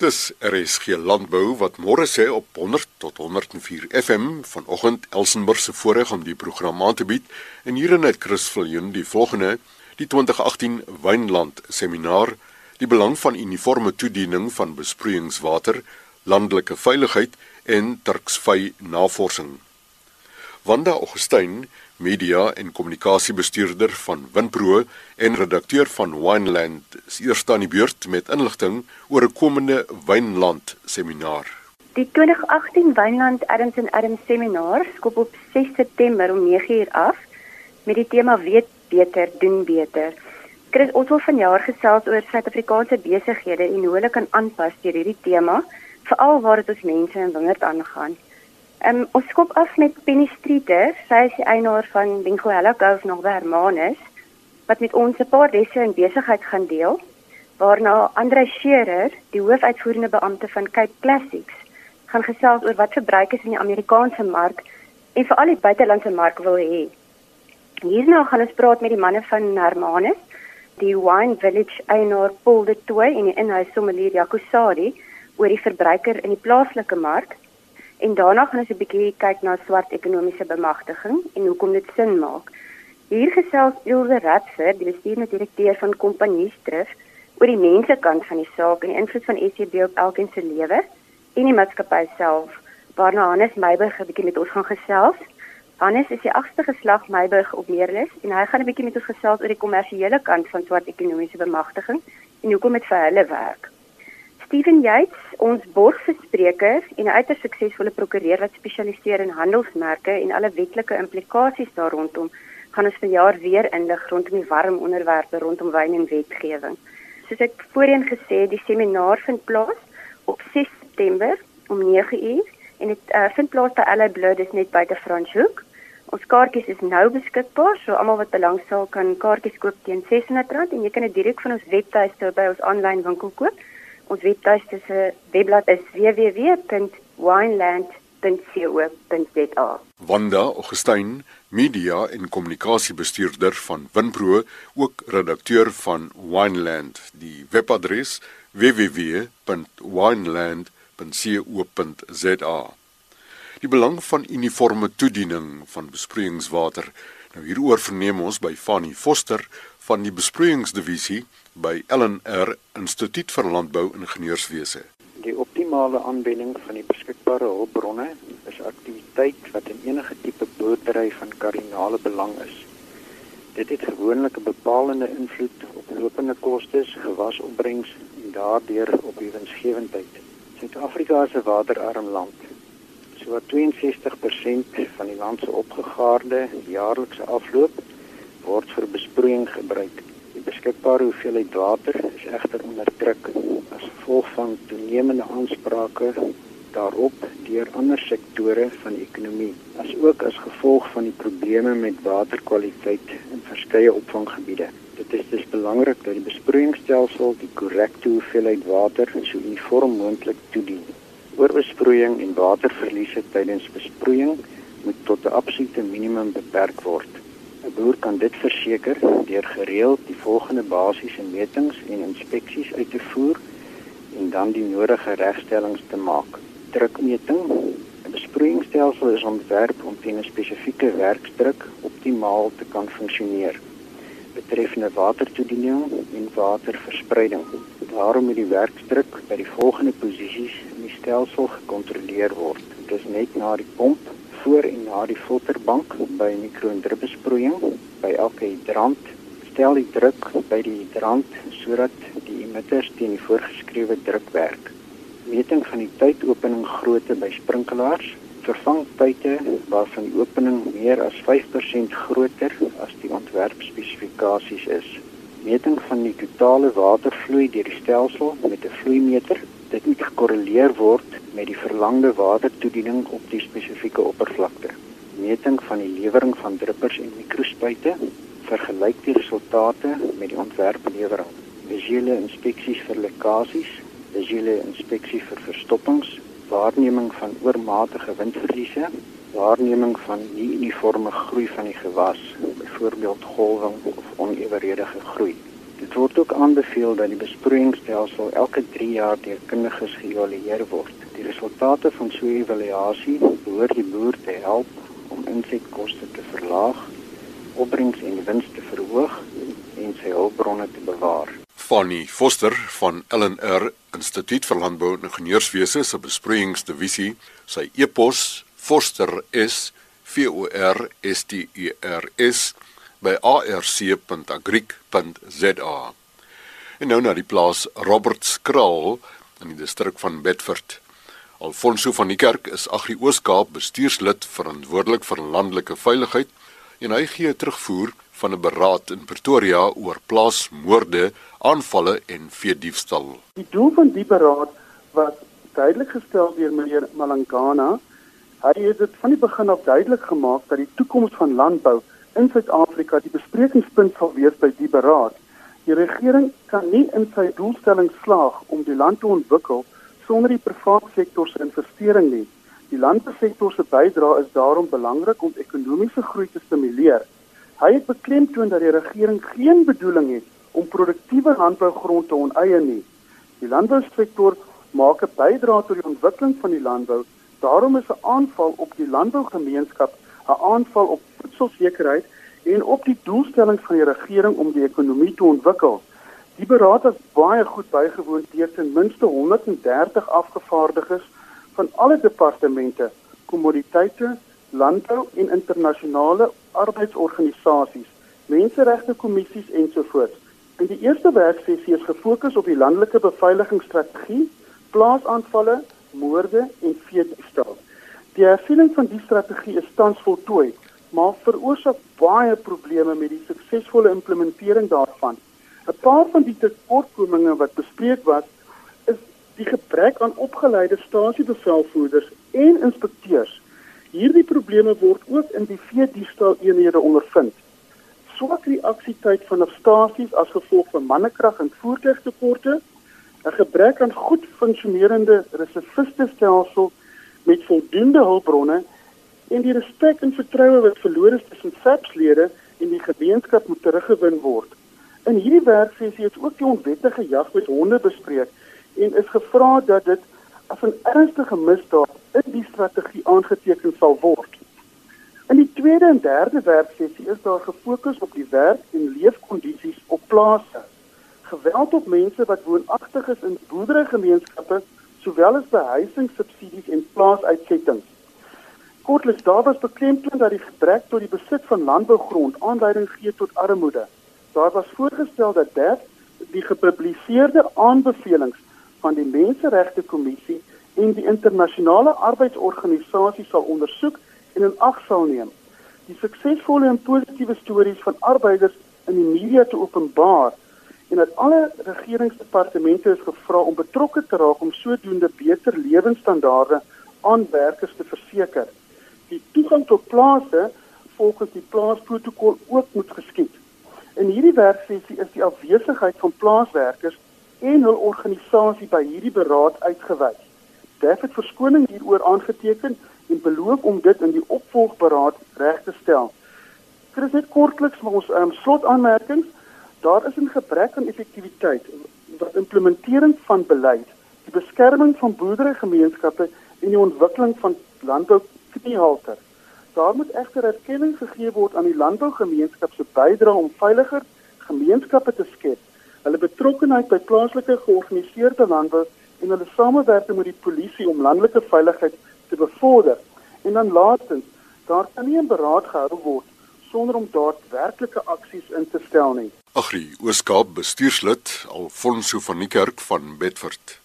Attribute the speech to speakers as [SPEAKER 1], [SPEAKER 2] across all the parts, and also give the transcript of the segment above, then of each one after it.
[SPEAKER 1] Dis RSG Landbou wat môre sê op 100 tot 104 FM vanoggend Elsenburg se voorreg om die program aan te bied. En hierin het Chris Viljoen die volgende die 2018 Wynland seminar die belang van uniforme toediening van besproeiingswater landelike veiligheid en Turksvy navorsing. Wanda Augustyn media en kommunikasiebestuurder van Winpro en redakteur van Wineland, is eers aan die beurt met inligting oor 'n komende Wynland seminar.
[SPEAKER 2] Die 2018 Wynland Adams en Adams seminar skop op 6 September om 9uur af met die tema weet beter doen beter. Chris ons wil vanjaar gesels oor Suid-Afrikaanse besighede en hoe hulle kan aanpas deur hierdie tema, veral waar dit ons mense in wingerd aangaan. Um, ons skop af met Penny Streeter, sy is eienaar van Benguela Golf nog Hermanus wat met ons 'n paar lesse in besigheid gaan deel. Waarna Andre Scherer, die hoofuitvoerende beampte van Cape Classics, gaan gesels oor wat verbruikers in die Amerikaanse mark en veral die buitelandse mark wil hê. Hierna gaan ons praat met die manne van Hermanus, die Wine Village eienaar Paul de Toey en die inhuis sommelier Jaco Sadi oor die verbruiker in die plaaslike mark En daarna gaan ons 'n bietjie kyk na swart ekonomiese bemagtiging en hoekom dit sin maak. Hier gesels Ilse Ratzer, die bestuurende direkteur van Kompanjie Strif, oor die mensekant van die saak en die invloed van SCB op elkeen se lewe en die maatskappy self. Waarna Hannes Meiburg 'n bietjie met ons gaan gesels. Hannes is die agste geslag Meiburg op Meerlus en hy gaan 'n bietjie met ons gesels oor die kommersiële kant van swart ekonomiese bemagtiging en hoekom dit vir hulle werk. Steven Yates, ons borgspreker en 'n uiters suksesvolle prokureur wat spesialiseer in handelsmerke en alle wetlike implikasies daar rondom, gaan ons vanjaar weer inlig rondom die warm onderwerpe rondom wyn en wetgewing. Soos ek voorheen gesê die seminaar vind plaas op 6 September om 9uur en dit uh, vind plaas by Alley Blood is net buite Franschhoek. Ons kaartjies is nou beskikbaar, so almal wat belangstel kan kaartjies koop teen R600 en jy kan dit direk van ons webtuiste by ons aanlyn winkel koop. Ons webtuiste se webblad is www.wineland.co.za.
[SPEAKER 1] Wanda Augustyn, media en kommunikasiebestuurder van Winpro, ook redakteur van Wineland. Die webadres www.wineland.co.za. Die belang van uniforme toediening van besproeiingswater. Nou hieroor verneem ons by Fanny Foster van die besproeiingsdivisie by LNR Instituut vir Landbou Ingenieurswese.
[SPEAKER 3] Die optimale aanwending van die beskikbare hulpbronne is aktiwiteit wat in enige tipe boerdery van kardinale belang is. Dit het gewoonlik 'n bepalende invloed op lopende kostes, gewasopbrengs en daardeur op die winsgewendheid. Suid-Afrika is 'n waterarm land. So 62% van die land se opgegaarde jaarlikse afloop word vir besproeiing gebruik. Die beskikbare hoeveelheid water is egter onder druk as gevolg van toenemende aansprake daarop deur ander sektore van die ekonomie, asook as gevolg van die probleme met waterkwaliteit in verskeie opvanggebiede. Dit is dus belangrik dat die besproeiingsstelsel die korrekte hoeveelheid water so uniform moontlik toedien. Oorbesproeiing en waterverliese tydens besproeiing moet tot 'n absolute minimum beperk word. 'n Boer kan dit verseker deur gereeld die volgende basiese metings en inspeksies uit te voer en dan die nodige regstellings te maak. Drukmeting. 'n Besproeiingsstelsel is ontwerp om teen 'n spesifieke werksdruk optimaal te kan funksioneer betreffende watertoediening en waterverspreiding. Daarom moet die werksdruk by die volgende posisies in die stelsel gekontroleer word. Dit is net na die pomp voor en na die filterbank by mikroondruppelsproeiing by elke hidrant stel die druk by die hidrant sodat die emitters teen die voorgeskrewe druk werk. Meting van die tydopening grootte by sprinkelaars vervang tye waarvan die opening meer as 5% groter as die ontwerpspesifikasies is. Meting van die totale watervloei deur die stelsel met 'n vloeimeter dit moet gekorreleer word met die verlangde watertoediening op die spesifieke oppervlakte. Meting van die lewering van druppers en mikrospuite vergelyk die resultate met die ontwerplewering. Visuele inspeksies vir lekkasies, visuele inspeksie vir verstoppings, waarneming van oormatige windverliese, waarneming van nie uniforme groei van die gewas, byvoorbeeld golwing of oneweredige groei. Dit word ook aanbeveel dat die besproeiingsstelsel elke 3 jaar deur kundiges geëvalueer word. Die resultate van so 'n evaluasie behoort die boer te help om insetkoste te verlaag, opbrengs en wins te verhoog en sy hulpbronne te bewaar.
[SPEAKER 1] Fanny Foster van LNR Instituut vir Landbou en Ingenieurswese se besproeiingsdivisie, sy e-pos forster@vorsters by arc.agric.za. En nou na die plaas Robert Skraal in die distrik van Bedford. Alfonso van die Kerk is Agri Ooskaap bestuurslid verantwoordelik vir landelike veiligheid en hy gee terugvoer van 'n beraad in Pretoria oor plaasmoorde, aanvalle en veediefstal.
[SPEAKER 4] Die doel van die beraad was duidelik gestel deur meneer Malangana. Hy het dit van die begin af duidelik gemaak dat die toekoms van landbou in Suid-Afrika die besprekingspunt sal wees by die beraad. Die regering kan nie in sy doelstelling slaag om die land te ontwikkel sonder die private sektor se investering nie. Die landbousektor se bydrae is daarom belangrik om ekonomiese groei te stimuleer. Hy het beklemtoon dat die regering geen bedoeling het om produktiewe landbougrond te oneien nie. Die landbousektor maak 'n bydrae tot die ontwikkeling van die landbou. Daarom is 'n aanval op die landbougemeenskap 'n aanval op voedselsekerheid en op die doelstellings van die regering om die ekonomie te ontwikkel. Die beraad is baie goed bygewoon deur ten minste 130 afgevaardigdes van alle departemente, kommoditeite, landbou en internasionale arbeidsorganisasies, menseregte kommissies ensovoorts. In die eerste werksessie is gefokus op die landelike beveiligingsstrategie, plaasaanvalle, moorde en veediefstal. Die hersiening van die strategie is tans voltooi, maar veroorsaak baie probleme met die suksesvolle implementering daarvan. 'n Paar van die tekortkominge wat bespreek was, is die gebrek aan opgeleide stasiebevelvoerders en inspekteurs. Hierdie probleme word ook in die veediefstal eenhede ondervind. Swak reaksietyd van stasies as gevolg van mannekrag en voertuigtekorte, 'n gebrek aan goed funksionerende reservistestelsel met voldoende hulpbronne en die respek en vertroue wat verlore is tussen SAPS-lede en die gemeenskap moet teruggewin word. In hierdie werksessie is ook die onwettige jag met honde bespreek en is gevra dat dit as 'n ernstige misdaad in die strategie aangeteken sal word. In die tweede en derde werksessie is daar gefokus op die werk en leefkondisies op plase. Geweld op mense wat woonagtig is in boerderygemeenskappe, sowel as behuisingssubsidies en plaasuitsettings. Kortliks daar was beklemtoon dat die gebrek tot die besit van landbougrond aanleiding gee tot armoede. Daar was voorgestel dat dit die gepubliseerde aanbevelings van die Menseregte Kommissie en die internasionale arbeidsorganisasie sal ondersoek en in ag sal neem. Die suksesvolle en positiewe stories van arbeiders in die media te openbaar en dat alle regeringsdepartemente is gevra om betrokke te raak om sodoende beter lewensstandaarde aan werkers te verseker. Die toegang tot plase volgens die plaasprotokol ook moet geskied. In hierdie werksessie is die afwesigheid van plaaswerkers en hul organisasie by hierdie beraad uitgewys. Def het verskoning hieroor aangeteken en beloof om dit in die opvolgberaad reg te stel. Chris het kortliks met ons um, slotaanmerkings. Daar is 'n gebrek aan effektiwiteit wat implementering van beleid, die beskerming van boerderygemeenskappe en die ontwikkeling van landbou kniehalter. Daar moet egter erkenning gegee word aan die landbougemeenskap se bydrae om veiliger gemeenskappe te skep. Hulle betrokkeheid by plaaslike georganiseerde landbou en hulle samewerking met die polisie om landelike veiligheid te bevorder. En dan laastens, daar kan nie 'n beraad gehou word sonder om daadwerklike aksies in te stel nie.
[SPEAKER 1] Agri Ooskaap bestuurslid Alfonso van die Kerk van Bedford.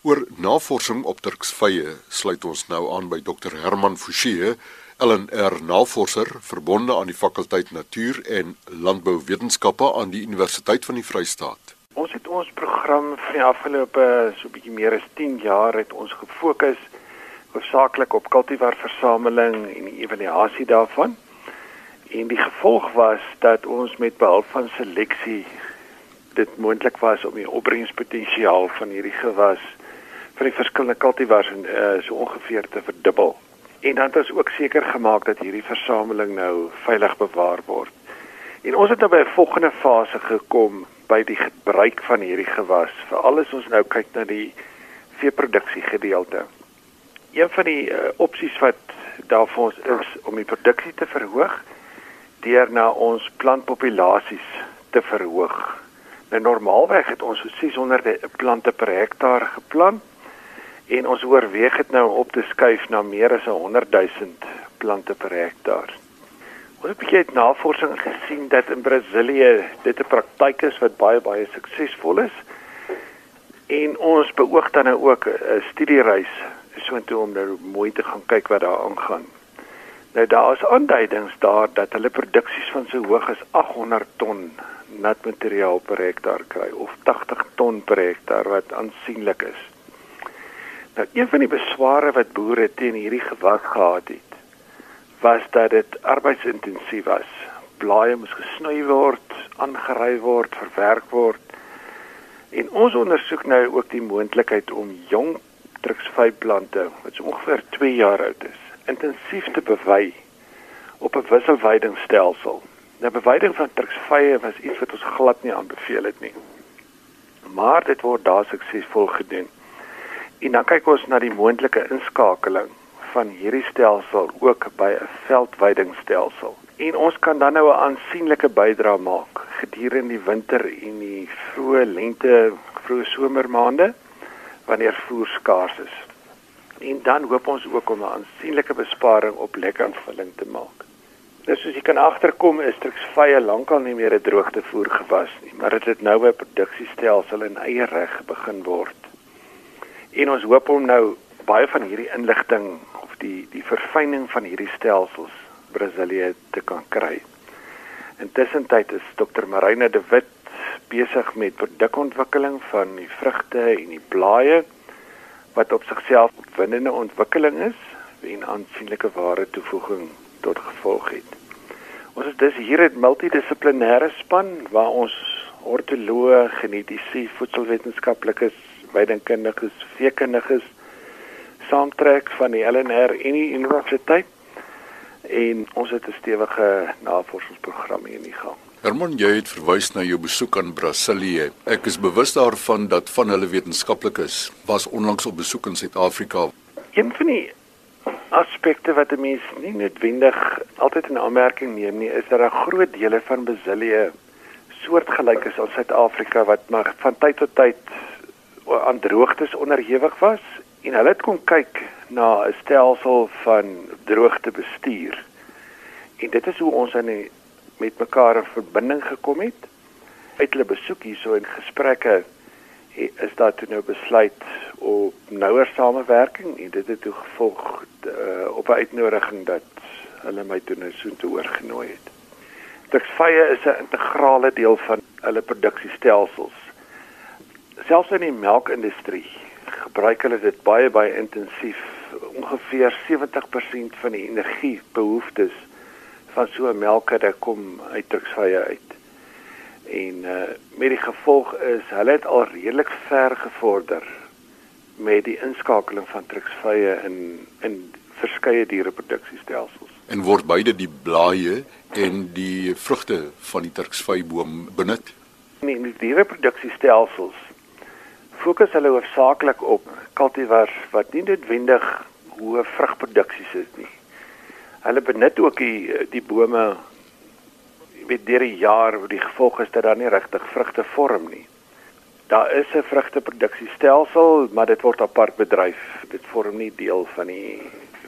[SPEAKER 1] Oor navorsing op Turksvye sluit ons nou aan by Dr Herman Forsie LNR navorser verbonde aan die fakulteit Natuur en Landbouwetenskappe aan die Universiteit van die Vrystaat.
[SPEAKER 5] Ons het ons program vir die afgelope so bietjie meer as 10 jaar het ons gefokus hoofsaaklik op kultivarversameling en die evaluasie daarvan. En die gevolg was dat ons met behulp van seleksie dit moontlik was om die opbrengspotensiaal van hierdie gewas vir die verskillende kultivars uh, so ongeveer te verdubbel. En dan het ons ook seker gemaak dat hierdie versameling nou veilig bewaar word. En ons het nou by 'n volgende fase gekom by die gebruik van hierdie gewas, veral as ons nou kyk na die veeproduksie gedeelte. Een van die uh, opsies wat daar vir ons is om die produksie te verhoog deur na ons plantpopulasies te verhoog. Nou normaalweg het ons so 600 plante per hektaar geplant en ons oorweeg dit nou op te skuif na meer as 100 000 plante per hektaar. Ons het baie navorsing gesien dat in Brasilië dit 'n praktyk is wat baie baie suksesvol is. En ons beoog dan nou ook 'n studiereis soontoe om nou mooi te gaan kyk wat daar aangaan. Nou daar is aanduidings daar dat hulle produksies van so hoog as 800 ton natmateriaal per hektaar kry of 80 ton per hektaar wat aansienlik is. Nou een van die besware wat boere teen hierdie gewas gehad het, was dat dit arbeidsintensief was. Blaaie moes gesnoei word, aangery word, verwerk word. En ons ondersoek nou ook die moontlikheid om jong truksvyplante wat so ongeveer 2 jaar oud is, intensief te bewy op 'n wisselweidingstelsel. Nou bewyding van truksvye was iets wat ons glad nie aanbeveel het nie. Maar dit word daar suksesvol gedoen. En dan kyk ons na die moontlike inskakeling van hierdie stelsel ook by 'n veldweidingstelsel. En ons kan dan nou 'n aansienlike bydrae maak gedurende die winter en die vroeë lente, vroeë somermaande wanneer voer skaars is. En dan hoop ons ook om 'n aansienlike besparing op lekkervulling te maak. Nou soos jy kan agterkom is truksvye lankal nie meer 'n droogtevoer gewas nie, maar dit het nou 'n produksiestelsel in eie reg begin word. En ons hoop om nou baie van hierdie inligting of die die verfyning van hierdie stelsels Brasilië te kan kry. Intussen tyd is Dr. Marina de Wit besig met produkontwikkeling van die vrugte en die blaaie wat op sigself winnende ontwikkeling is en aansienlike ware toevoeging tot gevolg het. Ons is dus hier 'n multidissiplinêre span waar ons ortoloë, genetiese, voedselwetenskaplikes, weidingkundiges, veekundiges saamtrek van die LNR en die universiteit en ons het 'n stewige navorsingsprogram hier in die gang.
[SPEAKER 1] Herman, jy het verwys na jou besoek aan Brasilië. Ek is bewus daarvan dat van hulle wetenskaplikes was onlangs op besoek in Suid-Afrika.
[SPEAKER 5] Een van die aspekte wat 'n mens nie noodwendig altyd in aanmerking neem nie, is dat 'n groot dele van Brasilië soortgelyk is aan Suid-Afrika wat maar van tyd tot tyd aan droogtes onderhewig was en hulle het kom kyk na 'n stelsel van droogtebestuur. En dit is hoe ons aan die met mekaar in verbinding gekom het. Uit hulle besoek hierso en gesprekke is daar toe nou besluit op nouer samewerking en dit het toe gevolg uh, op 'n uitnodiging dat hulle my toe nou so toe oorgenooi het. Tuksvye is 'n integrale deel van hulle produksiestelsels selfs in die melkindustrie gebruik hulle dit baie baie intensief. Ongeveer 70% van die energiebehoeftes van so 'n melkkudde kom uit truksvye uit. En uh met die gevolg is hulle het al redelik ver gevorder met die inskakeling van truksvye in in verskeie diereproduksiestelsels.
[SPEAKER 1] En word beide die blaaie en die vrugte van die truksvyboom benut?
[SPEAKER 5] Nee, in die diereproduksiestelsels fokus hulle hoofsaaklik op kultivars wat nie noodwendig hoë vrugproduksies is nie. Hulle benut ook die die bome met deur die jaar wat die gevolg is dat daar nie regtig vrugte vorm nie. Daar is 'n vrugteproduksiestelsel, maar dit word apart bedryf. Dit vorm nie deel van die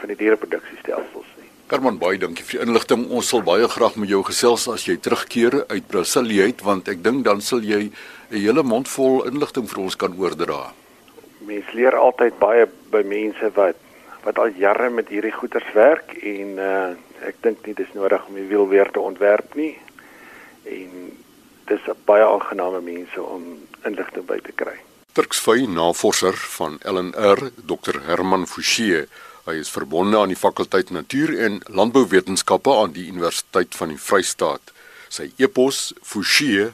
[SPEAKER 5] van die diereproduksiestelsels nie.
[SPEAKER 1] Herman baie dankie vir die inligting. Ons sal baie graag met jou gesels as jy terugkeer uit Brasilië uit want ek dink dan sal jy 'n hele mond vol inligting vir ons kan oordra.
[SPEAKER 5] Mens leer altyd baie by mense wat wat al jare met hierdie goeters werk en uh, ek dink nie dis nodig om die wiel weer te ontwerp nie. En dis 'n baie aangename mense om inligting by te kry.
[SPEAKER 1] Turksvy navorser van LNR, Dr Herman Fouchee, hy is verbonde aan die fakulteit Natuur en Landbouwetenskappe aan die Universiteit van die Vrystaat. Sy e-pos fouchee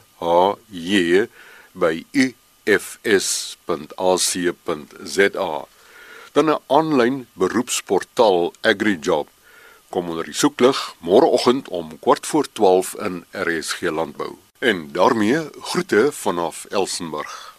[SPEAKER 1] Dan 'n aanlyn beroepsportaal AgriJob kom onder die soeklig môreoggend om kwart voor 12 in RSG Landbou. En daarmee groete vanaf Elsenburg.